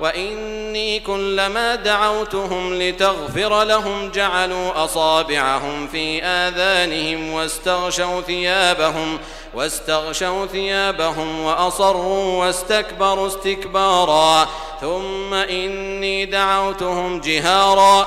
واني كلما دعوتهم لتغفر لهم جعلوا اصابعهم في اذانهم واستغشوا ثيابهم واستغشوا ثيابهم واصروا واستكبروا استكبارا ثم اني دعوتهم جهارا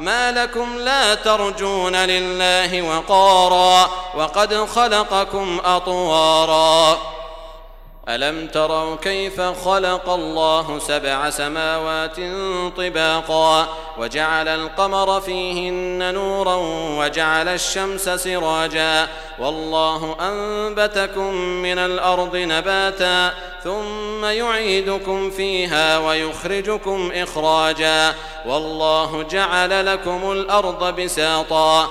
ما لكم لا ترجون لله وقارا وقد خلقكم أطوارا ألم تروا كيف خلق الله سبع سماوات طباقا وجعل القمر فيهن نورا وجعل الشمس سراجا والله أنبتكم من الأرض نباتا ثم يعيدكم فيها ويخرجكم إخراجا والله جعل لكم الأرض بساطا